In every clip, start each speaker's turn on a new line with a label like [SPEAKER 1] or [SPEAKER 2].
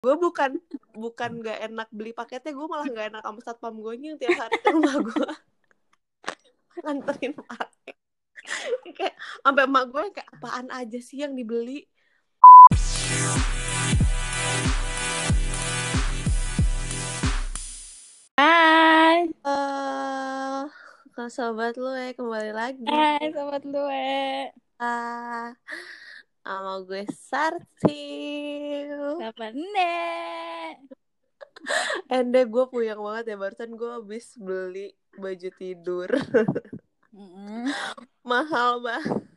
[SPEAKER 1] gue bukan bukan nggak enak beli paketnya gue malah nggak enak sama satpam gue yang tiap hari ke rumah gue nganterin paket kayak sampai emak gue kayak apaan aja sih yang dibeli?
[SPEAKER 2] Hai,
[SPEAKER 1] eh uh, sobat lu ya kembali lagi.
[SPEAKER 2] Hai sobat lue.
[SPEAKER 1] ah sama gue Sarti
[SPEAKER 2] Siapa nek?
[SPEAKER 1] Ende gue puyeng banget ya barusan gue habis beli baju tidur
[SPEAKER 2] Mm-mm.
[SPEAKER 1] mahal banget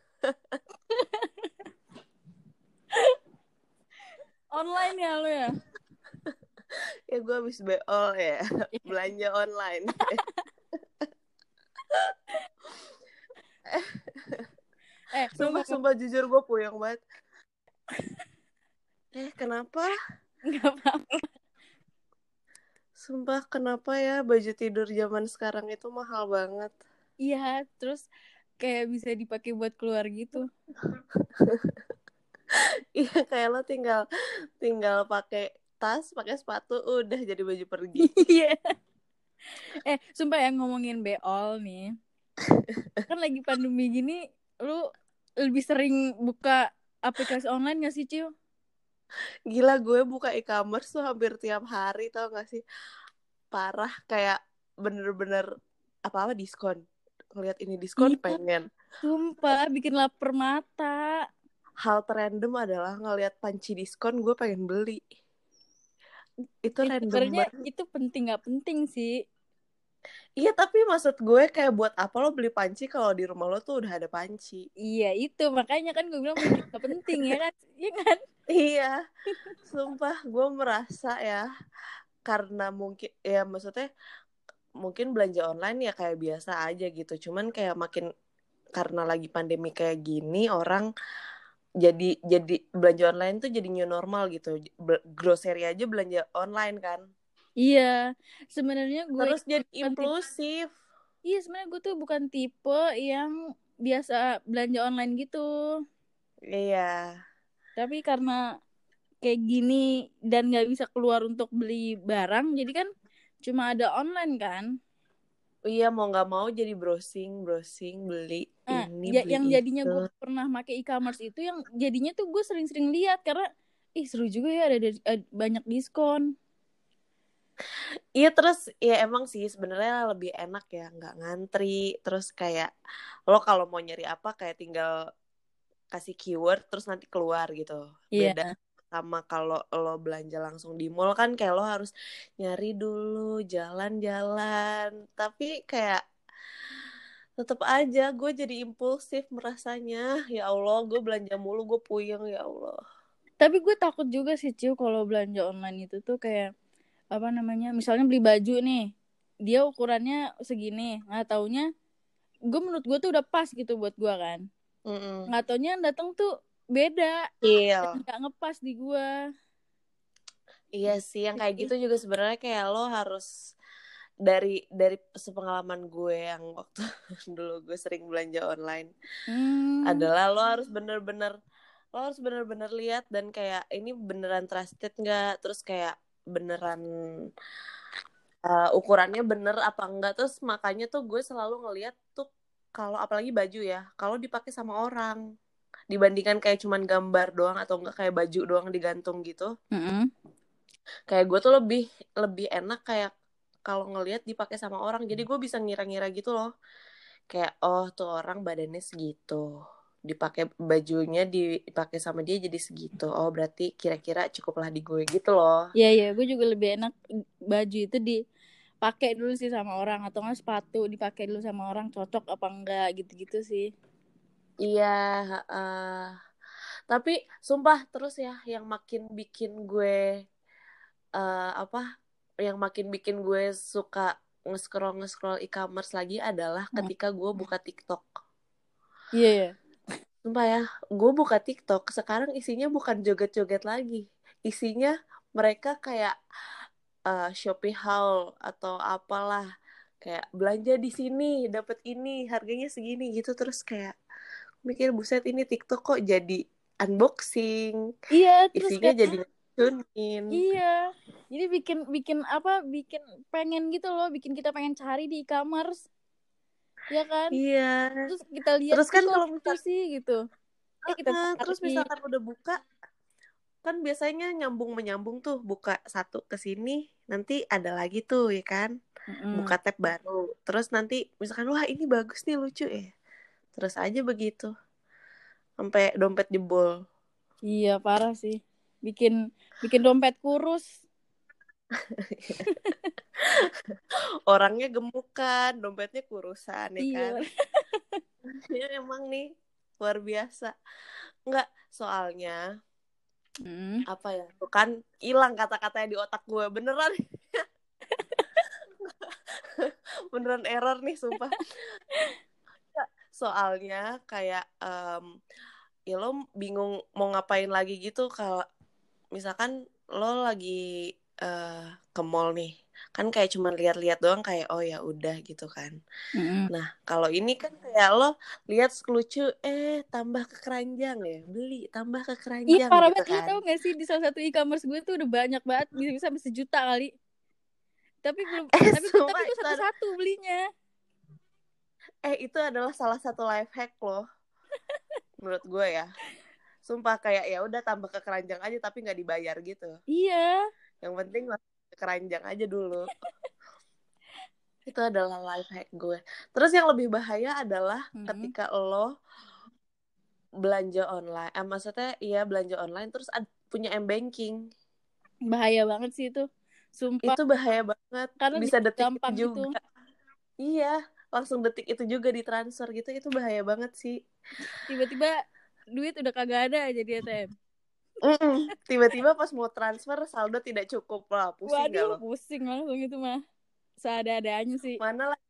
[SPEAKER 2] Online ya lu ya?
[SPEAKER 1] ya gue habis beol ya belanja online
[SPEAKER 2] Eh,
[SPEAKER 1] sumpah sumpah jujur gue puyeng banget eh kenapa
[SPEAKER 2] Enggak apa-apa.
[SPEAKER 1] sumpah kenapa ya baju tidur zaman sekarang itu mahal banget
[SPEAKER 2] Iya, terus kayak bisa dipakai buat keluar gitu.
[SPEAKER 1] iya kayak lo tinggal tinggal pakai tas pakai sepatu udah jadi baju pergi
[SPEAKER 2] Iya. eh, sumpah ya ngomongin beol nih. Kan lagi pandemi gini, lu lebih sering buka aplikasi online gak sih, Ciu?
[SPEAKER 1] gila gue buka e-commerce tuh hampir tiap hari tau gak sih parah kayak bener-bener apa-apa diskon ngeliat ini diskon
[SPEAKER 2] Iya.
[SPEAKER 1] pengen
[SPEAKER 2] Sumpah, bikin lapar mata.
[SPEAKER 1] hal terrandom adalah ngeliat panci diskon gue pengen beli itu random banget
[SPEAKER 2] itu penting gak penting sih.
[SPEAKER 1] Iya tapi maksud gue kayak buat apa lo beli panci kalau di rumah lo tuh udah ada panci?
[SPEAKER 2] Iya itu. Makanya kan gue bilang gak penting ya kan? Iya kan?
[SPEAKER 1] iya. Sumpah gue merasa ya karena mungkin ya maksudnya mungkin belanja online ya kayak biasa aja gitu. Cuman kayak makin karena lagi pandemi kayak gini orang jadi jadi belanja online tuh jadi new normal gitu. Be- grocery aja belanja online kan
[SPEAKER 2] Iya. Sebenarnya gue
[SPEAKER 1] terus jadi
[SPEAKER 2] bukan tipe-
[SPEAKER 1] impulsif
[SPEAKER 2] iya sebenarnya gue tuh bukan tipe yang biasa belanja online gitu.
[SPEAKER 1] iya
[SPEAKER 2] Tapi karena kayak gini dan nggak bisa keluar untuk beli barang, jadi kan cuma ada online kan.
[SPEAKER 1] iya mau nggak mau jadi browsing browsing beli
[SPEAKER 2] Nah,
[SPEAKER 1] ini
[SPEAKER 2] ya-
[SPEAKER 1] beli
[SPEAKER 2] yang jadinya gue pernah make e-commerce itu yang jadinya tuh gue sering-sering lihat karena ih seru juga ya ada, ada- ada banyak diskon.
[SPEAKER 1] Iya terus ya emang sih sebenarnya lebih enak ya nggak ngantri. Terus kayak lo kalau mau nyari apa kayak tinggal kasih keyword terus nanti keluar gitu.
[SPEAKER 2] Iya.
[SPEAKER 1] beda sama kalau lo belanja langsung di mall kan kayak lo harus nyari dulu jalan-jalan. Tapi kayak tetep aja gue jadi impulsif merasanya. Ya Allah gue belanja mulu gue puyeng ya Allah.
[SPEAKER 2] Tapi gue takut juga sih Ciu kalau belanja online itu tuh kayak apa namanya? Misalnya beli baju nih, dia ukurannya segini, nggak taunya gue menurut gue tuh udah pas gitu buat gue kan.
[SPEAKER 1] Mm-mm.
[SPEAKER 2] Nggak taunya yang datang tuh beda,
[SPEAKER 1] Iya
[SPEAKER 2] nggak ngepas di gue.
[SPEAKER 1] Iya sih, yang kayak gitu juga sebenarnya kayak lo harus dari dari sepengalaman gue yang waktu dulu gue sering belanja online
[SPEAKER 2] Hmm.
[SPEAKER 1] adalah lo harus bener-bener lo harus bener-bener lihat dan kayak ini beneran trusted nggak terus kayak beneran uh, ukurannya bener apa enggak. Terus makanya tuh gue selalu ngeliat tuh kalau apalagi baju ya kalau dipakai sama orang dibandingkan kayak cuman gambar doang atau enggak kayak baju doang digantung gitu.
[SPEAKER 2] Mm-mm.
[SPEAKER 1] kayak gue tuh lebih lebih enak kayak kalau ngelihat dipakai sama orang. Jadi gue bisa ngira-ngira gitu loh. Kayak oh tuh orang badannya segitu dipakai bajunya dipakai sama dia jadi segitu oh berarti kira-kira cukuplah di gue gitu loh
[SPEAKER 2] Iya iya, gue juga lebih enak baju itu dipakai dulu sih sama orang atau nggak sepatu dipakai dulu sama orang cocok apa enggak gitu-gitu sih.
[SPEAKER 1] iya eh, tapi sumpah terus ya yang makin bikin gue eh, apa yang makin bikin gue suka nge-scroll nge-scroll e-commerce lagi adalah
[SPEAKER 2] Hmm.
[SPEAKER 1] ketika gue buka TikTok
[SPEAKER 2] Iya iya.
[SPEAKER 1] Sumpah ya, gue buka TikTok sekarang isinya bukan joget-joget lagi. Isinya mereka kayak eh, Shopee haul atau apalah. Kayak belanja di sini, dapat ini, harganya segini gitu terus kayak mikir buset ini TikTok kok jadi unboxing.
[SPEAKER 2] Iya, terus
[SPEAKER 1] Isinya
[SPEAKER 2] kayak
[SPEAKER 1] jadi diracunin
[SPEAKER 2] Iya. Jadi bikin bikin apa? Bikin pengen gitu loh, bikin kita pengen cari di e-commerce. Ya kan?
[SPEAKER 1] iya
[SPEAKER 2] Terus kita lihat
[SPEAKER 1] Terus kan
[SPEAKER 2] "Ih, kok
[SPEAKER 1] kalau
[SPEAKER 2] gitu
[SPEAKER 1] misal-
[SPEAKER 2] sih gitu. Eh, kita
[SPEAKER 1] Nah, terus misalkan udah buka kan biasanya nyambung menyambung tuh buka satu ke sini nanti ada lagi tuh ya kan
[SPEAKER 2] Mm-mm.
[SPEAKER 1] buka tab baru terus nanti misalkan wah ini bagus nih lucu ya terus aja begitu sampai dompet jebol
[SPEAKER 2] Iya, parah sih. Bikin bikin dompet kurus.
[SPEAKER 1] orangnya gemukan dompetnya kurusan ya kan
[SPEAKER 2] Iya.
[SPEAKER 1] ya emang nih luar biasa nggak soalnya
[SPEAKER 2] Mm.
[SPEAKER 1] apa ya tuh kan hilang kata-katanya di otak gue beneran beneran error nih sumpah Ya, soalnya kayak em, ya lo bingung mau ngapain lagi gitu kalau misalkan lo lagi eh, ke mall nih kan kayak cuman lihat-lihat doang kayak oh ya udah gitu kan
[SPEAKER 2] Mm-mm.
[SPEAKER 1] Nah, kalau ini kan kayak lo lihat lucu, eh tambah ke keranjang ya, beli tambah ke
[SPEAKER 2] Iya
[SPEAKER 1] keranjang
[SPEAKER 2] parah
[SPEAKER 1] gitu
[SPEAKER 2] banget Lu
[SPEAKER 1] kan.
[SPEAKER 2] tau gak sih di salah satu e-commerce gue tuh udah banyak banget bisa bisa sampai sejuta kali. Tapi belum
[SPEAKER 1] Eh,
[SPEAKER 2] tapi tapi
[SPEAKER 1] ada-
[SPEAKER 2] satu-satu belinya.
[SPEAKER 1] Eh, itu adalah salah satu life hack loh, menurut gue ya. Sumpah kayak ya udah tambah ke keranjang aja tapi nggak dibayar gitu.
[SPEAKER 2] Iya.
[SPEAKER 1] Yang penting keranjang aja dulu. itu adalah life hack gue. Terus yang lebih bahaya adalah
[SPEAKER 2] Mhm.
[SPEAKER 1] ketika lo belanja online, eh, maksudnya iya belanja online terus ad- punya m banking.
[SPEAKER 2] Bahaya banget sih itu. Sumpah.
[SPEAKER 1] itu bahaya banget
[SPEAKER 2] Karena
[SPEAKER 1] bisa detik
[SPEAKER 2] gampang
[SPEAKER 1] itu
[SPEAKER 2] gitu.
[SPEAKER 1] juga iya langsung detik itu juga ditransfer gitu itu bahaya banget sih
[SPEAKER 2] Tiba-tiba duit udah kagak ada aja di ATM.
[SPEAKER 1] Tiba-tiba pas mau transfer saldo tidak cukup lah pusing gak
[SPEAKER 2] Waduh,
[SPEAKER 1] lo
[SPEAKER 2] pusing langsung itu mah. Seada-adanya sih.
[SPEAKER 1] mana lagi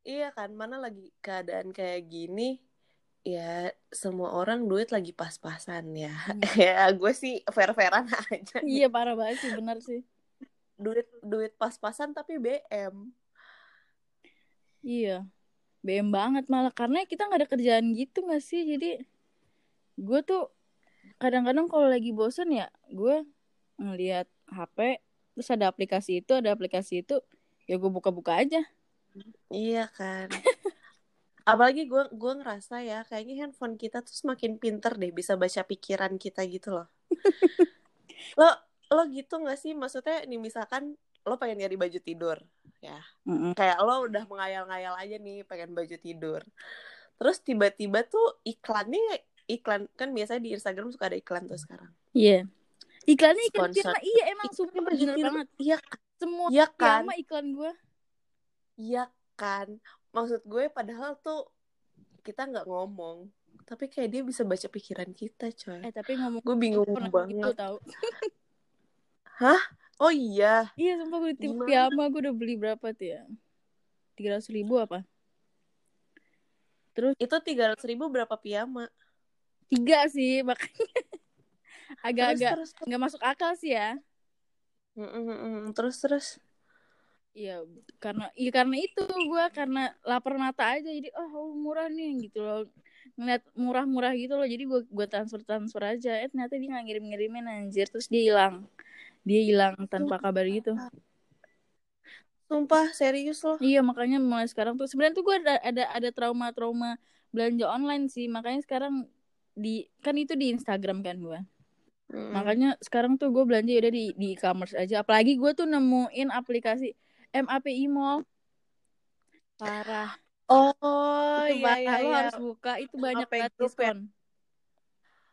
[SPEAKER 1] iya kan mana lagi keadaan kayak gini ya semua orang duit lagi pas-pasan ya
[SPEAKER 2] Hmm.
[SPEAKER 1] ya gue sih fair-fairan aja.
[SPEAKER 2] Iya parah banget sih, benar sih.
[SPEAKER 1] duit duit pas-pasan tapi BM
[SPEAKER 2] Iya. BM banget malah karena kita nggak ada kerjaan gitu gak sih? Jadi gue tuh kadang-kadang kalau lagi bosen ya gue ngeliat HP terus ada aplikasi itu ada aplikasi itu ya gue buka-buka aja.
[SPEAKER 1] Iya kan. Apalagi gue gue ngerasa ya kayaknya handphone kita tuh semakin pinter deh bisa baca pikiran kita gitu loh. lo lo gitu nggak sih maksudnya nih misalkan lo pengen nyari baju tidur ya
[SPEAKER 2] Mm-mm.
[SPEAKER 1] kayak lo udah mengayal-ngayal aja nih pengen baju tidur terus tiba-tiba tuh iklannya iklan kan biasanya di Instagram suka ada iklan tuh sekarang
[SPEAKER 2] Iya. Iklannya iklan
[SPEAKER 1] Sponsor.
[SPEAKER 2] iya emang sumpah bener banget.
[SPEAKER 1] iya
[SPEAKER 2] Semua
[SPEAKER 1] iya kan
[SPEAKER 2] piyama iklan gue.
[SPEAKER 1] Iya kan, maksud gue padahal tuh kita nggak ngomong, tapi kayak dia bisa baca pikiran kita, coy.
[SPEAKER 2] Eh tapi ngomong
[SPEAKER 1] Gue bingung
[SPEAKER 2] pernah gitu
[SPEAKER 1] banget.
[SPEAKER 2] tahu.
[SPEAKER 1] Oh iya,
[SPEAKER 2] Iya sumpah gue di piyama gue udah beli berapa tuh ya? Tiga ratus ribu apa? Terus
[SPEAKER 1] itu tiga ratus ribu berapa piyama?
[SPEAKER 2] Tiga sih makanya agak-agak nggak masuk akal sih ya.
[SPEAKER 1] Mm, mm, mm. terus terus.
[SPEAKER 2] Iya karena iya karena itu gue karena lapar mata aja jadi oh murah nih gitu loh. Ngeliat murah-murah gitu loh jadi gue gue transfer transfer aja. Eh ternyata dia nggak ngirim ngirimin anjir. Terus dia hilang. Dia hilang tanpa kabar gitu.
[SPEAKER 1] Sumpah serius loh.
[SPEAKER 2] Iya makanya mulai sekarang tuh. Sebenarnya tuh gue ada ada ada trauma-trauma belanja online sih. Makanya sekarang di kan itu di Instagram kan gue
[SPEAKER 1] Mm.
[SPEAKER 2] makanya sekarang tuh gue belanja udah di di e-commerce aja. Apalagi gue tuh nemuin aplikasi MAPI Mall. Parah.
[SPEAKER 1] Oh
[SPEAKER 2] itu
[SPEAKER 1] iya iya
[SPEAKER 2] lo
[SPEAKER 1] iya.
[SPEAKER 2] harus buka. Itu banyak
[SPEAKER 1] MAPI
[SPEAKER 2] banget
[SPEAKER 1] ya?
[SPEAKER 2] diskon.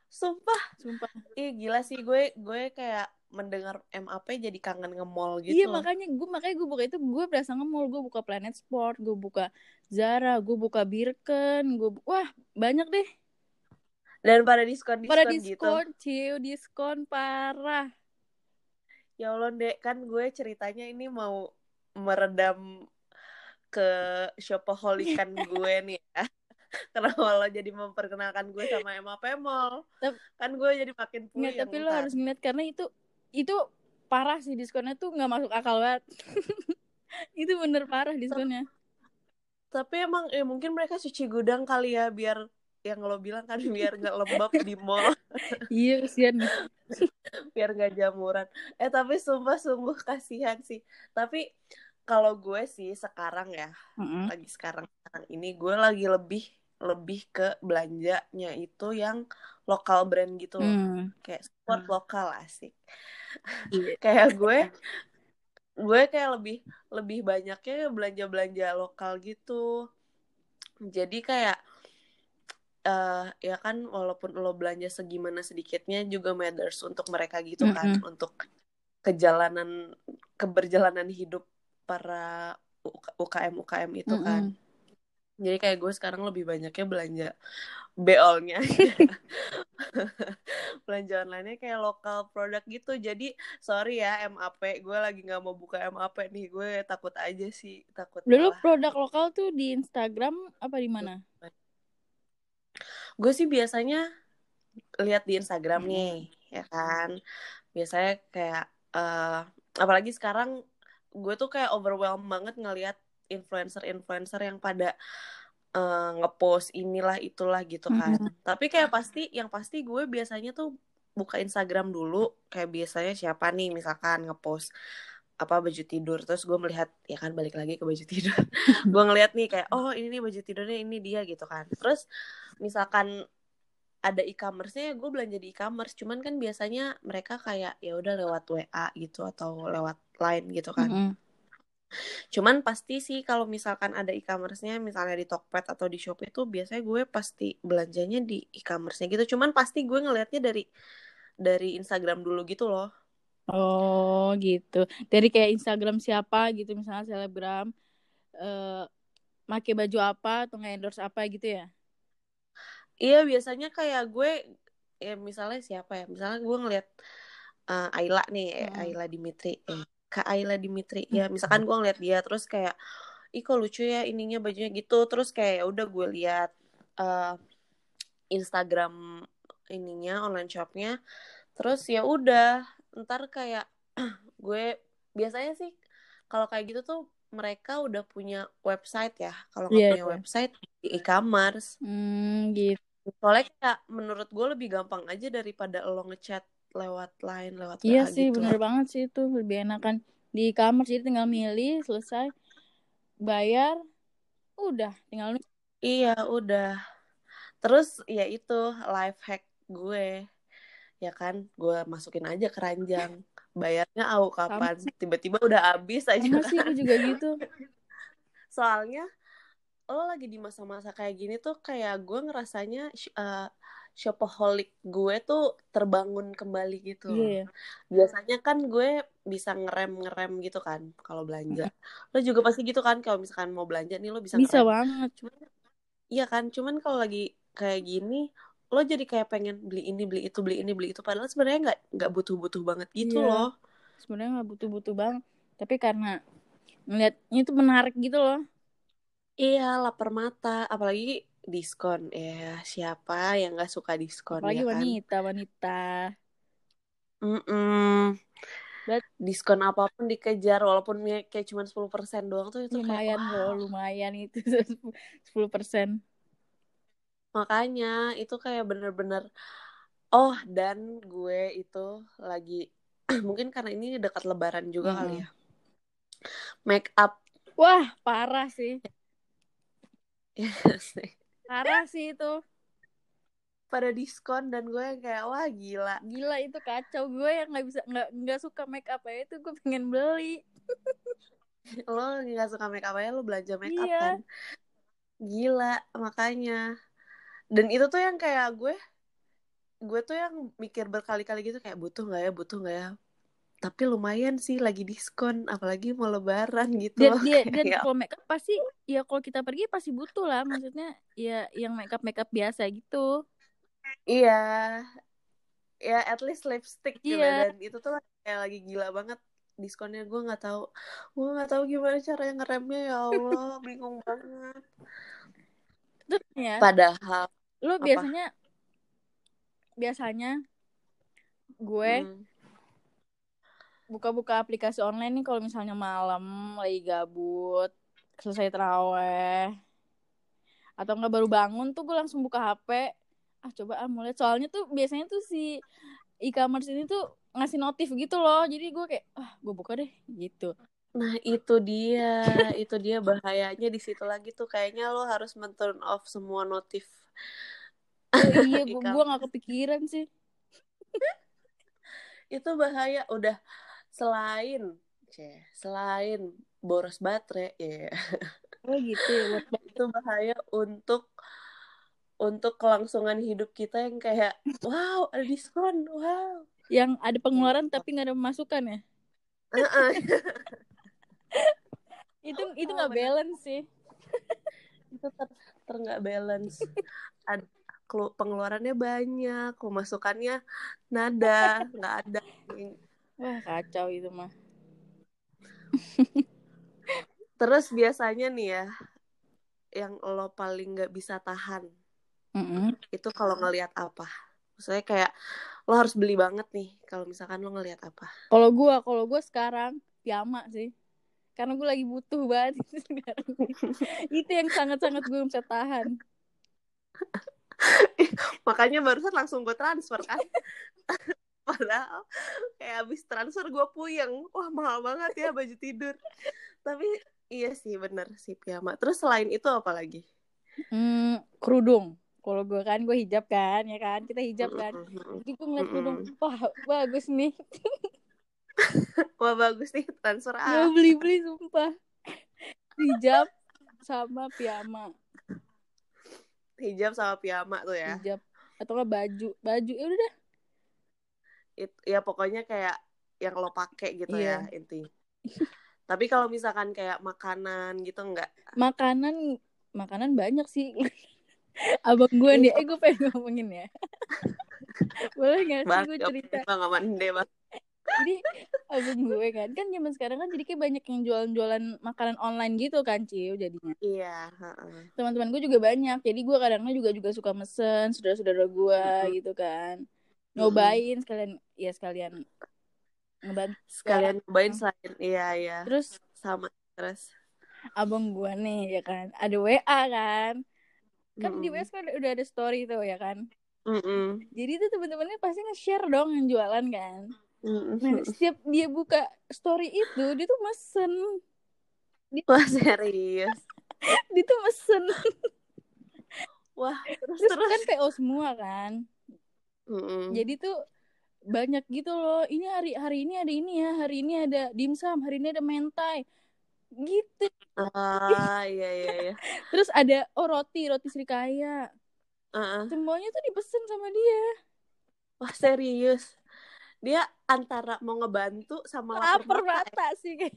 [SPEAKER 1] Sumpah,
[SPEAKER 2] sumpah.
[SPEAKER 1] Ih gila sih. Gue gue kayak mendengar MAP jadi kangen nge-mall gitu
[SPEAKER 2] iya
[SPEAKER 1] loh.
[SPEAKER 2] makanya gue makanya gue buka itu gue berasa nge-mall. Gue buka Planet Sport gue buka Zara gue buka Birken gue bu- wah banyak deh
[SPEAKER 1] Dan pada diskon-diskon
[SPEAKER 2] pada
[SPEAKER 1] gitu.
[SPEAKER 2] diskon ciu diskon parah
[SPEAKER 1] Ya Allah, Dek, kan gue ceritanya ini mau meredam ke shopaholikan gue nih ya. Kenapa lo jadi memperkenalkan gue sama Mall?
[SPEAKER 2] Tep-
[SPEAKER 1] Kan gue jadi makin
[SPEAKER 2] Nggak,
[SPEAKER 1] puyeng
[SPEAKER 2] tapi lo harus ngeliat karena itu itu parah sih diskonnya tuh nggak masuk akal banget itu bener parah diskonnya
[SPEAKER 1] Tapi emang eh, mungkin mereka cuci gudang kali ya biar yang lo bilang kan biar nggak lembab di mall
[SPEAKER 2] iya nih
[SPEAKER 1] biar nggak jamuran eh tapi sumpah sungguh kasihan sih tapi kalau gue sih sekarang ya
[SPEAKER 2] Mm-mm.
[SPEAKER 1] lagi sekarang sekarang ini gue lagi lebih lebih ke belanjanya itu yang lokal brand gitu loh.
[SPEAKER 2] Hmm.
[SPEAKER 1] kayak support
[SPEAKER 2] Hmm.
[SPEAKER 1] lokal asik
[SPEAKER 2] Iya.
[SPEAKER 1] kayak gue gue kayak lebih lebih banyaknya belanja belanja lokal gitu jadi kayak eh ya kan walaupun lo belanja segimana sedikitnya juga matters untuk mereka gitu kan untuk kejalanan keberjalanan hidup para UKM UKM itu kan.
[SPEAKER 2] Mm-mm.
[SPEAKER 1] jadi kayak gue sekarang lebih banyaknya belanja beolnya belanja online-nya kayak lokal produk gitu. Jadi sorry ya MAP gue lagi nggak mau buka MAP nih. Gue takut aja sih takut
[SPEAKER 2] Dulu
[SPEAKER 1] malah.
[SPEAKER 2] produk lokal tuh di Instagram apa di mana?
[SPEAKER 1] Gue sih biasanya lihat di Instagram
[SPEAKER 2] Hmm.
[SPEAKER 1] nih ya kan biasanya kayak eh apalagi sekarang gue tuh kayak overwhelmed banget ngelihat influencer-influencer yang pada eh, ngepost inilah itulah gitu kan
[SPEAKER 2] Mm-mm.
[SPEAKER 1] tapi kayak pasti yang pasti gue biasanya tuh buka Instagram dulu kayak biasanya siapa nih misalkan ngepost apa baju tidur. Terus gue melihat ya kan balik lagi ke baju tidur. Gue ngeliat nih kayak oh ini nih baju tidurnya ini dia gitu kan. Terus misalkan ada e-commerce-nya gue belanja di e-commerce. Cuman kan biasanya mereka kayak ya udah lewat WA gitu atau lewat line gitu kan.
[SPEAKER 2] Mm-mm.
[SPEAKER 1] cuman pasti sih kalau misalkan ada e-commerce-nya misalnya di Tokped atau di Shopee itu biasanya gue pasti belanjanya di e-commerce-nya gitu. Cuman pasti gue ngelihatnya dari dari Instagram dulu gitu loh
[SPEAKER 2] Oh gitu. Dari kayak Instagram siapa gitu misalnya selebgram eh make baju apa atau nge-endorse apa gitu ya?
[SPEAKER 1] Iya biasanya kayak gue ya misalnya siapa ya misalnya gue ngeliat eh, Ayla nih eh,
[SPEAKER 2] Mm-mm.
[SPEAKER 1] Ayla Dimitri eh, Kak Ayla Dimitri ya misalkan gue ngeliat dia terus kayak ih kok lucu ya ininya bajunya gitu terus kayak ya udah gue lihat eh, Instagram ininya online shopnya terus ya udah ntar kayak gue biasanya sih kalau kayak gitu tuh mereka udah punya website ya kalau nggak
[SPEAKER 2] Iya,
[SPEAKER 1] punya
[SPEAKER 2] iya.
[SPEAKER 1] website di e-commerce
[SPEAKER 2] Hmm gitu.
[SPEAKER 1] Soalnya kayak menurut gue lebih gampang aja daripada lo ngechat lewat line, lewat
[SPEAKER 2] Iya
[SPEAKER 1] WA
[SPEAKER 2] sih
[SPEAKER 1] gitu.
[SPEAKER 2] bener banget sih itu lebih enakan di e-commerce jadi tinggal milih selesai bayar udah tinggal
[SPEAKER 1] Iya, udah. Terus ya itu life hack gue. Ya kan, gue masukin aja keranjang. Bayarnya au kapan? Tiba-tiba udah habis aja
[SPEAKER 2] sama
[SPEAKER 1] kan.
[SPEAKER 2] sih aku juga gitu.
[SPEAKER 1] Soalnya lo lagi di masa-masa kayak gini tuh kayak gue ngerasanya eh, shopaholic gue tuh terbangun kembali gitu.
[SPEAKER 2] Iya.
[SPEAKER 1] biasanya kan gue bisa ngerem ngerem gitu kan kalau belanja lo juga pasti gitu kan kalau misalkan mau belanja nih lo bisa
[SPEAKER 2] Bisa
[SPEAKER 1] ngerem
[SPEAKER 2] banget.
[SPEAKER 1] cuman iya kan cuman kalau lagi kayak gini lo jadi kayak pengen beli ini beli itu beli ini beli itu padahal sebenarnya nggak nggak butuh butuh banget gitu
[SPEAKER 2] Iya.
[SPEAKER 1] loh
[SPEAKER 2] Sebenarnya nggak butuh-butuh banget. Tapi karena ngeliatnya itu menarik gitu loh.
[SPEAKER 1] iya lapar mata apalagi diskon ya siapa yang nggak suka diskon
[SPEAKER 2] Apalagi
[SPEAKER 1] ya kan
[SPEAKER 2] wanita wanita.
[SPEAKER 1] Mm-mm.
[SPEAKER 2] Berat-
[SPEAKER 1] diskon apa pun dikejar walaupun ya kayak cuma 10% doang tuh itu kayak
[SPEAKER 2] lumayan
[SPEAKER 1] wah,
[SPEAKER 2] loh lumayan itu 10 persen.
[SPEAKER 1] Makanya itu kayak bener-bener oh dan gue itu lagi mungkin karena ini dekat lebaran juga kali ya. Make up
[SPEAKER 2] Wah parah sih.
[SPEAKER 1] ya sih.
[SPEAKER 2] Parah sih itu.
[SPEAKER 1] pada diskon dan gue kayak wah gila.
[SPEAKER 2] Gila itu kacau gue yang nggak bisa nggak nggak suka make up ya itu gue pengen beli.
[SPEAKER 1] Lo nggak suka make up ya lo belanja make up
[SPEAKER 2] Iya.
[SPEAKER 1] kan. Gila makanya. Dan itu tuh yang kayak gue gue tuh yang mikir berkali-kali gitu kayak butuh nggak ya butuh nggak ya tapi lumayan sih lagi diskon apalagi mau lebaran gitu
[SPEAKER 2] Dan dia dan
[SPEAKER 1] ya
[SPEAKER 2] kalau make up pasti ya kalau kita pergi pasti butuh lah maksudnya ya yang make up make up biasa gitu.
[SPEAKER 1] Iya, ya at least lipstick
[SPEAKER 2] Iya.
[SPEAKER 1] dan itu tuh kayak lagi gila banget diskonnya gue nggak tahu, gue nggak tahu gimana caranya ngeremnya ya Allah, bingung banget.
[SPEAKER 2] Terus ya
[SPEAKER 1] Padahal,
[SPEAKER 2] lu
[SPEAKER 1] Apa?
[SPEAKER 2] biasanya biasanya gue
[SPEAKER 1] hmm,
[SPEAKER 2] buka-buka aplikasi online nih kalau misalnya malam lagi gabut selesai teraweh atau nggak baru bangun tuh gue langsung buka HP ah coba ah mulai soalnya tuh biasanya tuh si e-commerce ini tuh ngasih notif gitu loh. Jadi gue kayak ah gue buka deh gitu.
[SPEAKER 1] Nah itu dia, itu dia bahayanya di situ lagi tuh. Kayaknya lo harus men-turn off semua notif.
[SPEAKER 2] Oh, iya gue gue nggak kepikiran sih.
[SPEAKER 1] Itu bahaya udah selain ceh, selain boros baterai ya.
[SPEAKER 2] Oh gitu ya
[SPEAKER 1] itu bahaya untuk untuk kelangsungan hidup kita yang kayak wow ada diskon wow.
[SPEAKER 2] Yang ada pengeluaran tapi nggak ada pemasukan ya?
[SPEAKER 1] Heeh.
[SPEAKER 2] itu itu
[SPEAKER 1] Oh,
[SPEAKER 2] nggak
[SPEAKER 1] bener.
[SPEAKER 2] balance sih.
[SPEAKER 1] Itu ter, ter nggak balance. Ada pengeluarannya banyak pemasukannya nada nggak ada.
[SPEAKER 2] Wah kacau itu mah.
[SPEAKER 1] Terus biasanya nih ya yang lo paling nggak bisa tahan
[SPEAKER 2] Mm-mm.
[SPEAKER 1] itu kalau ngelihat apa? Maksudnya kayak lo harus beli banget nih kalau misalkan lo ngelihat apa.
[SPEAKER 2] Kalau gue kalau gue sekarang piyama sih karena gue lagi butuh banget sekarang. Itu yang sangat sangat gue bisa tahan.
[SPEAKER 1] Makanya barusan langsung gue transfer kan. Padahal kayak abis transfer gue puyeng. Wah mahal banget ya baju tidur. Tapi iya sih bener sih piyama terus selain itu apa lagi?
[SPEAKER 2] Hmm, kerudung. Kalau gue kan gue hijab kan ya kan? Kita hijab kan. Jadi gue ngeliat kerudung wah bagus nih
[SPEAKER 1] wah bagus nih transfer ah.
[SPEAKER 2] Beli beli sumpah. Hijab sama piyama.
[SPEAKER 1] Hijab sama piyama tuh ya.
[SPEAKER 2] Hijab. Atau nggak baju. Baju ya udah dah.
[SPEAKER 1] It- ya pokoknya kayak yang lo pakai gitu
[SPEAKER 2] Iya.
[SPEAKER 1] ya intinya tapi kalau misalkan kayak makanan gitu enggak
[SPEAKER 2] makanan makanan banyak sih. Abang gue nih. Eh gue pengen ngomongin ya. Boleh nggak sih gue cerita?
[SPEAKER 1] bang aman deh bang
[SPEAKER 2] jadi abang gue kan kan zaman sekarang kan jadi kayak banyak yang jualan-jualan makanan online gitu kan ciu jadinya
[SPEAKER 1] iya heeh.
[SPEAKER 2] teman-teman gue juga banyak jadi gue kadang juga juga suka mesen saudara-saudara gue
[SPEAKER 1] Mm-mm.
[SPEAKER 2] gitu kan nyobain sekalian ya sekalian ngebantu
[SPEAKER 1] sekalian cobain selain iya iya
[SPEAKER 2] terus
[SPEAKER 1] sama terus
[SPEAKER 2] abang gue nih ya kan ada WA kan kan di
[SPEAKER 1] Mm-mm.
[SPEAKER 2] WA kan udah ada story tuh ya kan
[SPEAKER 1] Mm-mm.
[SPEAKER 2] jadi tuh teman-temannya pasti nge-share dong yang jualan kan. Nah setiap dia buka story itu dia tuh mesen.
[SPEAKER 1] Wah serius?
[SPEAKER 2] Dia tuh mesen.
[SPEAKER 1] Wah terus
[SPEAKER 2] terus
[SPEAKER 1] terus.
[SPEAKER 2] kan PO semua kan?
[SPEAKER 1] Mm-mm.
[SPEAKER 2] jadi tuh banyak gitu loh. Ini hari hari ini ada ini ya hari ini ada dimsum hari ini ada mentai. Gitu.
[SPEAKER 1] Ah iya iya iya.
[SPEAKER 2] Terus ada oh roti roti Srikaya
[SPEAKER 1] Heeh.
[SPEAKER 2] semuanya tuh dipesen sama dia.
[SPEAKER 1] Wah serius dia antara mau ngebantu sama lapar mata. ya.
[SPEAKER 2] sih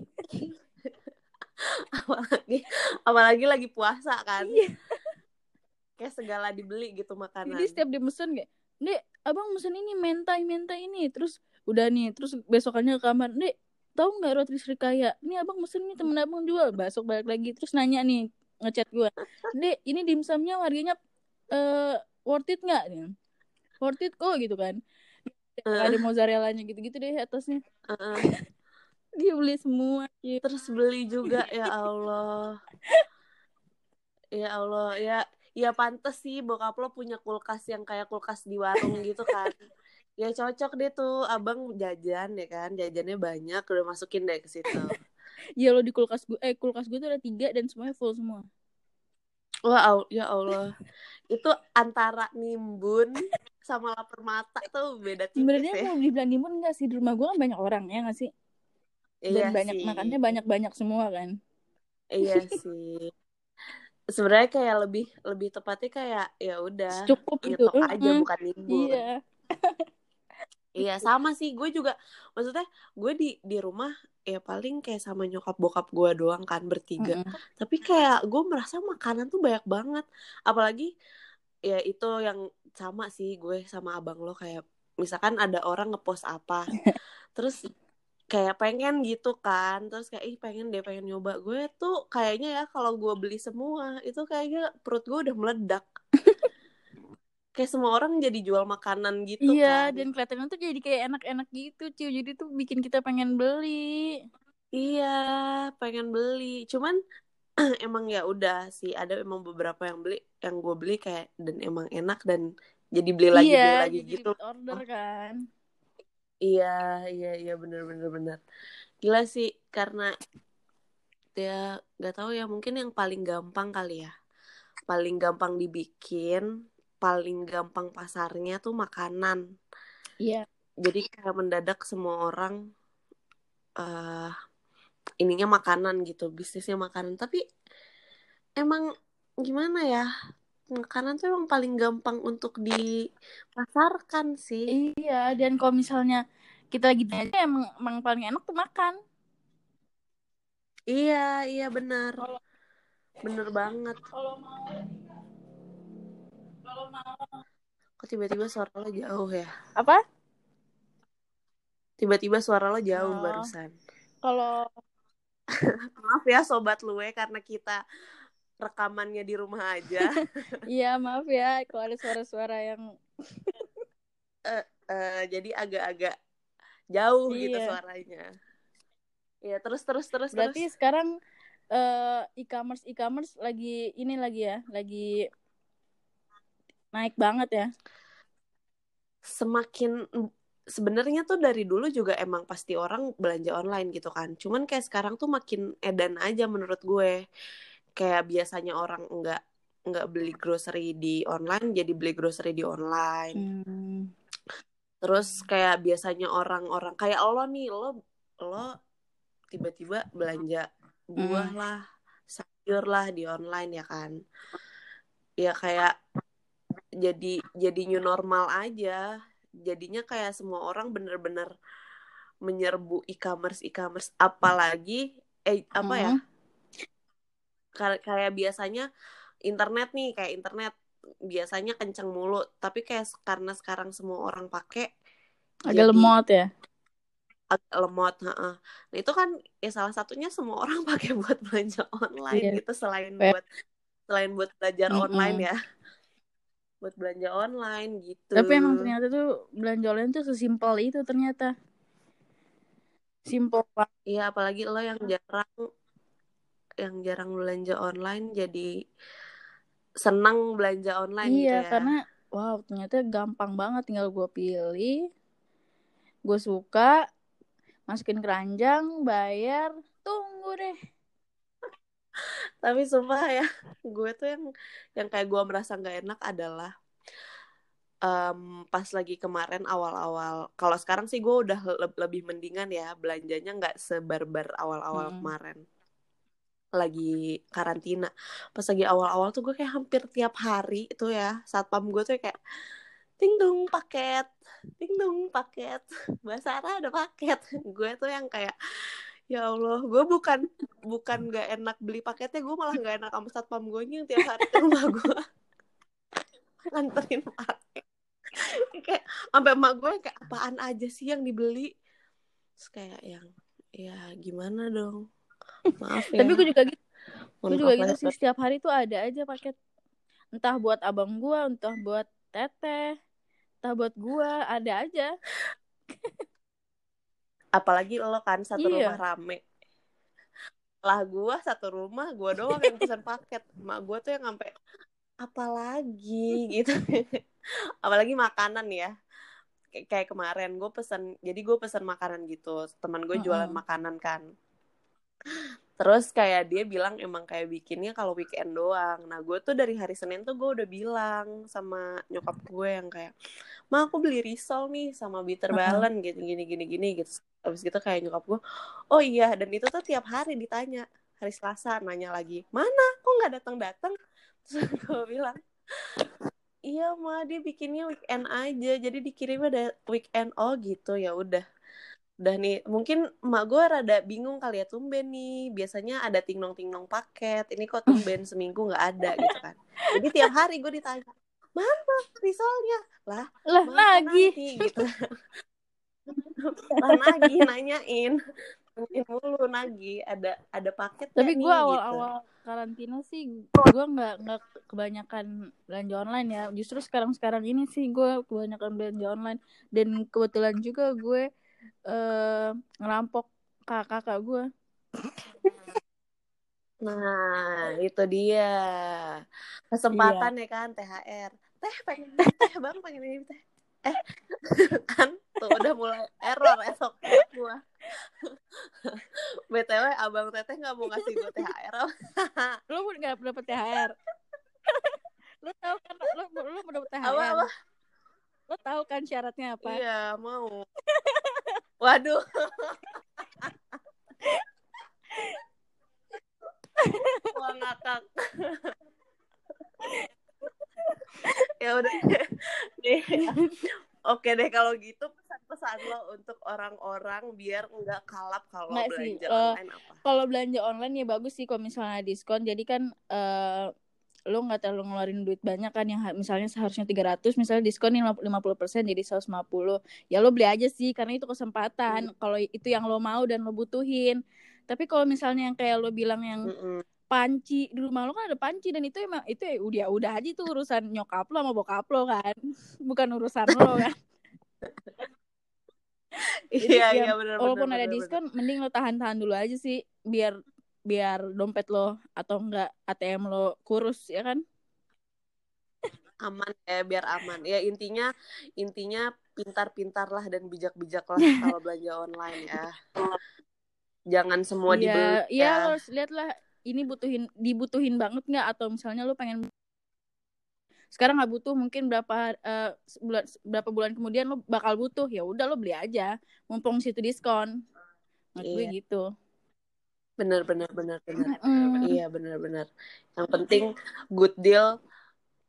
[SPEAKER 1] apalagi apalagi lagi puasa kan.
[SPEAKER 2] Iya.
[SPEAKER 1] kayak segala dibeli gitu makanan.
[SPEAKER 2] Jadi setiap dia mesen kayak dek abang mesen ini mentai mentai ini. Terus udah nih terus besokannya ke kamar. Dek tahu nggak roti Srikaya? Ini abang mesen nih temen abang jual. Besok balik lagi terus nanya nih ngechat gue dek ini dimsumnya harganya eh worth it nggak? Worth it kok gitu kan ada mozzarellanya gitu-gitu deh atasnya.
[SPEAKER 1] Heeh.
[SPEAKER 2] dia beli semua Iya.
[SPEAKER 1] terus beli juga ya Allah. Ya Allah ya ya pantes sih bokap lo punya kulkas yang kayak kulkas di warung gitu kan. Ya cocok deh tuh abang jajan ya kan jajannya banyak udah masukin deh ke situ.
[SPEAKER 2] Ya lo di kulkas gue eh kulkas gue tuh ada tiga dan semuanya full semua.
[SPEAKER 1] Wah ya Allah. Itu antara nimbun sama lapar mata tuh beda tipis
[SPEAKER 2] sebenarnya
[SPEAKER 1] ya.
[SPEAKER 2] mau dibilang nimun enggak sih? Di rumah gue kan banyak orang ya nggak sih? Dan
[SPEAKER 1] iya
[SPEAKER 2] banyak
[SPEAKER 1] sih.
[SPEAKER 2] makannya banyak banyak semua kan?
[SPEAKER 1] Iya sih. Sebenarnya kayak lebih lebih tepatnya kayak ya udah
[SPEAKER 2] cukup
[SPEAKER 1] nyetok aja
[SPEAKER 2] Mm,
[SPEAKER 1] bukan nimbun
[SPEAKER 2] iya.
[SPEAKER 1] Iya sama sih. Gue juga maksudnya gue di di rumah ya paling kayak sama nyokap bokap gue doang kan bertiga.
[SPEAKER 2] Mm-mm.
[SPEAKER 1] tapi kayak gue merasa makanan tuh banyak banget. Apalagi ya itu yang sama sih gue sama abang lo kayak misalkan ada orang ngepost apa terus kayak pengen gitu kan terus kayak ih pengen deh pengen nyoba. Gue tuh kayaknya ya kalau gue beli semua itu kayaknya perut gue udah meledak. Kayak semua orang jadi jual makanan gitu
[SPEAKER 2] iya
[SPEAKER 1] kan.
[SPEAKER 2] dan kelihatannya tuh jadi kayak enak-enak gitu cuy jadi tuh bikin kita pengen beli.
[SPEAKER 1] Iya, pengen beli. Cuman emang ya udah sih ada emang beberapa yang beli yang gue beli kayak dan emang enak dan jadi beli lagi
[SPEAKER 2] iya,
[SPEAKER 1] beli lagi
[SPEAKER 2] jadi
[SPEAKER 1] gitu.
[SPEAKER 2] order kan.
[SPEAKER 1] Iya iya iya bener bener bener gila sih karena ya nggak tahu ya mungkin yang paling gampang kali ya. Paling gampang dibikin paling gampang pasarnya tuh makanan.
[SPEAKER 2] Iya.
[SPEAKER 1] Jadi kayak mendadak semua orang uh, ininya makanan gitu bisnisnya makanan. Tapi emang gimana ya makanan tuh emang paling gampang untuk dipasarkan sih.
[SPEAKER 2] Iya dan kalau misalnya kita lagi aja emang, emang paling enak tuh makan.
[SPEAKER 1] Iya iya benar. Bener banget.
[SPEAKER 2] kalau mau kalau mau.
[SPEAKER 1] Kok tiba-tiba suara lo jauh ya?
[SPEAKER 2] Apa?
[SPEAKER 1] Tiba-tiba suara lo jauh
[SPEAKER 2] Oh.
[SPEAKER 1] barusan.
[SPEAKER 2] Kalau
[SPEAKER 1] maaf ya sobat luwe karena kita rekamannya di rumah aja.
[SPEAKER 2] Iya maaf ya kalau ada suara-suara yang
[SPEAKER 1] Eh, jadi agak-agak jauh gitu
[SPEAKER 2] Iya.
[SPEAKER 1] suaranya. Ya terus terus terus
[SPEAKER 2] berarti
[SPEAKER 1] terus
[SPEAKER 2] sekarang eh, e-commerce e-commerce lagi ini lagi ya lagi naik banget ya?
[SPEAKER 1] Semakin sebenarnya tuh dari dulu juga emang pasti orang belanja online gitu kan. Cuman kayak sekarang tuh makin edan aja menurut gue. Kayak biasanya orang nggak nggak beli grocery di online jadi beli grocery di online.
[SPEAKER 2] Hmm.
[SPEAKER 1] terus kayak biasanya orang-orang kayak lo nih lo lo tiba-tiba belanja buah
[SPEAKER 2] Hmm.
[SPEAKER 1] lah sayur lah di online ya kan. Ya kayak jadi jadi new normal aja jadinya kayak semua orang bener-bener menyerbu e-commerce e-commerce apalagi eh apa ya
[SPEAKER 2] Hmm.
[SPEAKER 1] Kayak biasanya internet nih kayak internet biasanya kenceng mulu tapi kayak karena sekarang semua orang pakai
[SPEAKER 2] agak
[SPEAKER 1] jadi
[SPEAKER 2] lemot ya
[SPEAKER 1] agak lemot heeh. nah itu kan ya salah satunya semua orang pakai buat belanja online
[SPEAKER 2] Iya.
[SPEAKER 1] gitu selain
[SPEAKER 2] Kayak-
[SPEAKER 1] buat selain buat belajar
[SPEAKER 2] Mm-mm.
[SPEAKER 1] online ya buat belanja online gitu.
[SPEAKER 2] Tapi emang ternyata tuh belanja online tuh sesimpel itu ternyata. Simpel banget.
[SPEAKER 1] Iya, apalagi lo yang jarang yang jarang belanja online jadi senang belanja online gitu
[SPEAKER 2] iya
[SPEAKER 1] ya.
[SPEAKER 2] karena wow ternyata gampang banget tinggal gue pilih gue suka masukin keranjang bayar tunggu deh
[SPEAKER 1] Tapi sumpah ya, gue tuh yang yang kayak gue merasa nggak enak adalah em, pas lagi kemarin awal-awal. Kalau sekarang sih gue udah le- lebih mendingan ya belanjanya nggak sebarbar awal-awal
[SPEAKER 2] Mm.
[SPEAKER 1] kemarin. Lagi karantina. Pas lagi awal-awal tuh gue kayak hampir tiap hari itu ya satpam gue tuh kayak ting dong paket, ting dong paket, Mbak Sarah ada paket. Gue tuh yang kayak ya Allah, gue bukan bukan nggak enak beli paketnya, gue malah nggak enak sama satpam gue yang tiap hari ke rumah gue nganterin paket. kayak sampai emak gue kayak apaan aja sih yang dibeli. Terus kayak yang ya gimana dong. Maaf ya.
[SPEAKER 2] tapi gue juga gitu gue juga gitu sih setiap hari tuh ada aja paket entah buat abang gue entah buat teteh entah buat gue ada aja
[SPEAKER 1] apalagi lo kan satu
[SPEAKER 2] Iya.
[SPEAKER 1] rumah rame. Lah gue satu rumah gue doang yang pesan paket. Mak gue tuh yang sampai apalagi? gitu. Apalagi makanan ya. Kay- kayak kemarin gue pesan jadi gue pesan makanan gitu. Teman gue jualan
[SPEAKER 2] Mm-mm.
[SPEAKER 1] makanan kan. Terus kayak dia bilang emang kayak bikinnya kalau weekend doang. Nah gue tuh dari hari senin tuh gue udah bilang sama nyokap gue yang kayak ma aku beli risol nih sama bitter balance gitu gini gini gini gitu abis gitu kayak nyokap gue oh iya dan itu tuh tiap hari ditanya hari selasa nanya lagi mana? Kok nggak datang datang terus gue bilang iya ma dia bikinnya weekend aja jadi dikirimnya ada weekend. Oh gitu ya udah. Udah nih mungkin emak gue rada bingung kali ya tumben nih biasanya ada tingnong tingnong paket ini kok tumben seminggu nggak ada gitu kan. Jadi tiap hari gue ditanya mana risolnya? Lah
[SPEAKER 2] lah lagi
[SPEAKER 1] nanti gitu lah nagi nanyain. Nanyain mulu nagi. Ada ada paket
[SPEAKER 2] tapi gue awal-awal karantina sih gue nggak nggak kebanyakan belanja online ya. Justru sekarang sekarang ini sih gue kebanyakan belanja online. Dan kebetulan juga gue eh ngerampok kakak kakak gue
[SPEAKER 1] Nah, itu dia. Kesempatan ya kan THR. Teh pengen teh, Bang pengen ini teh. Eh, kan tuh udah mulai error esok gua. BTW Abang Teteh nggak mau ngasih gue THR.
[SPEAKER 2] Lu pun nggak dapet THR. lu tahu kan lu lu mau dapet THR.
[SPEAKER 1] Apa apa?
[SPEAKER 2] Lu tahu kan syaratnya apa?
[SPEAKER 1] Iya, mau. Waduh. Wah ngakak. Ya udah deh. Oke deh kalau gitu pesan-pesan lo untuk orang-orang biar nggak kalap kalau
[SPEAKER 2] Nggak sih,
[SPEAKER 1] belanja
[SPEAKER 2] eh,
[SPEAKER 1] online apa?
[SPEAKER 2] Kalau belanja online ya bagus sih kalau misalnya diskon. Jadi kan eh lo nggak terlalu ngeluarin duit banyak kan yang misalnya seharusnya 300 misalnya diskon 50% jadi 150 ya lo beli aja sih karena itu kesempatan kalau itu yang lo mau dan lo butuhin tapi kalau misalnya yang kayak lo bilang yang
[SPEAKER 1] Mm-mm.
[SPEAKER 2] Panci di rumah lo kan ada panci dan itu emang itu ya udah udah aja itu urusan nyokap lo sama bokap lo kan bukan urusan lo kan Jadi
[SPEAKER 1] Iya
[SPEAKER 2] ya,
[SPEAKER 1] iya benar
[SPEAKER 2] walaupun
[SPEAKER 1] benar,
[SPEAKER 2] ada
[SPEAKER 1] benar,
[SPEAKER 2] diskon mending lo tahan-tahan dulu aja sih biar biar dompet lo atau enggak ATM lo kurus ya kan
[SPEAKER 1] aman ya biar aman. Ya intinya intinya pintar-pintar lah dan bijak-bijak lah kalau belanja online ya. Jangan semua dibeli.
[SPEAKER 2] Iya, iya lo harus lihat lah ini butuhin dibutuhin banget nggak atau misalnya lo pengen sekarang nggak butuh mungkin berapa eh, bulan berapa bulan kemudian lo bakal butuh ya udah lo beli aja mumpung situ diskon menurut gue
[SPEAKER 1] Iya.
[SPEAKER 2] gitu
[SPEAKER 1] Benar benar benar benar.
[SPEAKER 2] Mm.
[SPEAKER 1] Iya benar-benar. Yang penting good deal.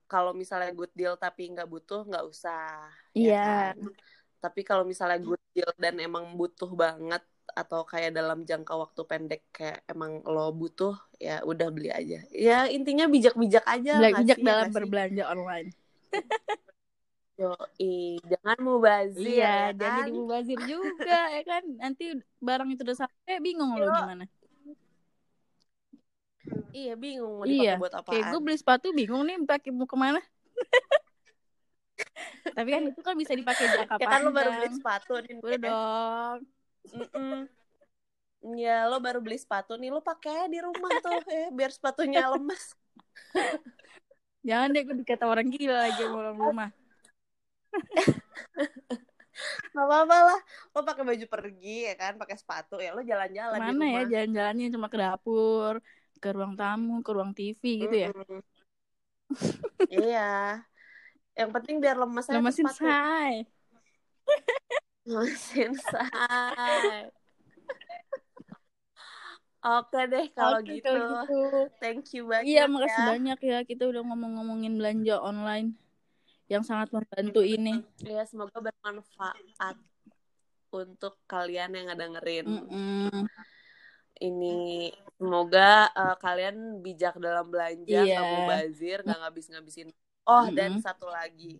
[SPEAKER 1] Kalau misalnya good deal tapi nggak butuh nggak usah. ya
[SPEAKER 2] Iya.
[SPEAKER 1] kan? Tapi kalau misalnya good deal dan emang butuh banget atau kayak dalam jangka waktu pendek kayak emang lo butuh ya udah beli aja. Ya intinya bijak-bijak aja.
[SPEAKER 2] Bela-
[SPEAKER 1] nggak
[SPEAKER 2] bijak
[SPEAKER 1] sih?
[SPEAKER 2] dalam
[SPEAKER 1] Nggak sih?
[SPEAKER 2] berbelanja online
[SPEAKER 1] Yoi, jangan mubazir ya
[SPEAKER 2] iya jadi
[SPEAKER 1] kan?
[SPEAKER 2] mubazir juga ya kan nanti barang itu udah sampai bingung lo gimana
[SPEAKER 1] Iya bingung mau
[SPEAKER 2] Iya,
[SPEAKER 1] buat apaan.
[SPEAKER 2] kayak gue beli sepatu bingung nih pakai mau ke mana tapi kan itu kan bisa dipakai jangka
[SPEAKER 1] ya kan lo baru beli
[SPEAKER 2] panjang
[SPEAKER 1] sepatu nih.
[SPEAKER 2] Udah dong
[SPEAKER 1] Mm-mm. Ya lo baru beli sepatu nih lo pakai di rumah tuh ya biar sepatunya lemes.
[SPEAKER 2] Jangan deh gue dikata orang gila lagi orang rumah.
[SPEAKER 1] Gak apa-apa lah. Lo pakai baju pergi ya kan, pakai sepatu ya lo jalan-jalan di
[SPEAKER 2] Mana ya jalan-jalannya cuma ke dapur, ke ruang tamu, ke ruang TV gitu ya.
[SPEAKER 1] Mm-mm. iya. Yang penting biar lemes
[SPEAKER 2] Lemesin say.
[SPEAKER 1] Say. Oke deh kalau
[SPEAKER 2] Oke,
[SPEAKER 1] gitu.
[SPEAKER 2] gitu.
[SPEAKER 1] Thank you banyak
[SPEAKER 2] Iya, makasih
[SPEAKER 1] ya.
[SPEAKER 2] banyak ya kita udah ngomong-ngomongin belanja online yang sangat membantu ini.
[SPEAKER 1] Ya semoga bermanfaat untuk kalian yang dengerin.
[SPEAKER 2] Mm-mm.
[SPEAKER 1] ini semoga eh, kalian bijak dalam belanja
[SPEAKER 2] Iya.
[SPEAKER 1] nggak mubazir nggak ngabis-ngabisin oh dan
[SPEAKER 2] Mm-mm.
[SPEAKER 1] satu lagi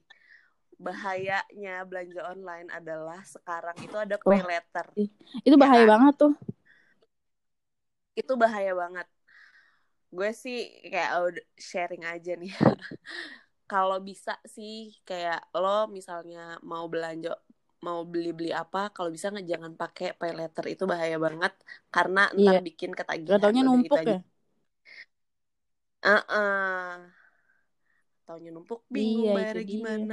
[SPEAKER 1] bahayanya belanja online adalah sekarang itu ada
[SPEAKER 2] Oh.
[SPEAKER 1] pay letter
[SPEAKER 2] Itu bahaya
[SPEAKER 1] kan?
[SPEAKER 2] banget tuh.
[SPEAKER 1] itu bahaya banget gue sih kayak udah sharing aja nih kalau bisa sih kayak lo misalnya mau belanja mau beli-beli apa kalau bisa nggak jangan pakai pay letter itu bahaya banget karena ntar
[SPEAKER 2] Iya.
[SPEAKER 1] bikin ketagihan
[SPEAKER 2] Gak numpuk ya.
[SPEAKER 1] Heeh. Taunya numpuk bingung
[SPEAKER 2] Iya,
[SPEAKER 1] bayarnya
[SPEAKER 2] dia.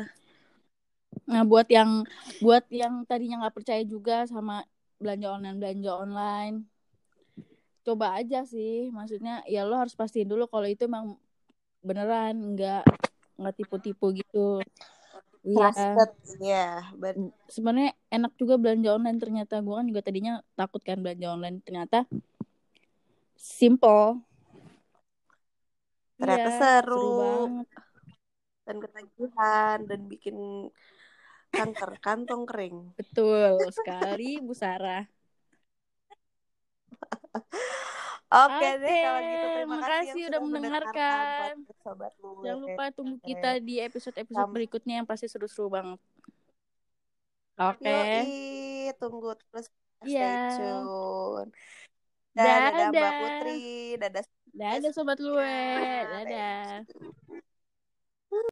[SPEAKER 2] Nah, buat yang buat yang tadinya nggak percaya juga sama belanja online belanja online, coba aja sih. Maksudnya ya lo harus pastiin dulu kalau itu emang beneran nggak nggak tipu-tipu gitu. Iya.
[SPEAKER 1] Ya. ben-
[SPEAKER 2] Sebenarnya enak juga belanja online ternyata. Gue kan juga tadinya takut kan belanja online ternyata simple.
[SPEAKER 1] Ternyata
[SPEAKER 2] Iya,
[SPEAKER 1] seru.
[SPEAKER 2] banget.
[SPEAKER 1] Dan ketagihan dan bikin kanker kantong kering.
[SPEAKER 2] Betul sekali Bu Sarah.
[SPEAKER 1] Oke deh
[SPEAKER 2] Oke,
[SPEAKER 1] kalau gitu terima kasih, yang
[SPEAKER 2] udah
[SPEAKER 1] sudah
[SPEAKER 2] mendengarkan.
[SPEAKER 1] sobat.
[SPEAKER 2] Jangan lupa tunggu kita di episode-episode berikutnya yang pasti seru-seru banget. Oke.
[SPEAKER 1] Yoi, tunggu terus stay
[SPEAKER 2] Iya.
[SPEAKER 1] tune. Dadah, dadah Mbak. Putri, dadah
[SPEAKER 2] Dadah sobat luwe.
[SPEAKER 1] Dadah.
[SPEAKER 2] Dadah.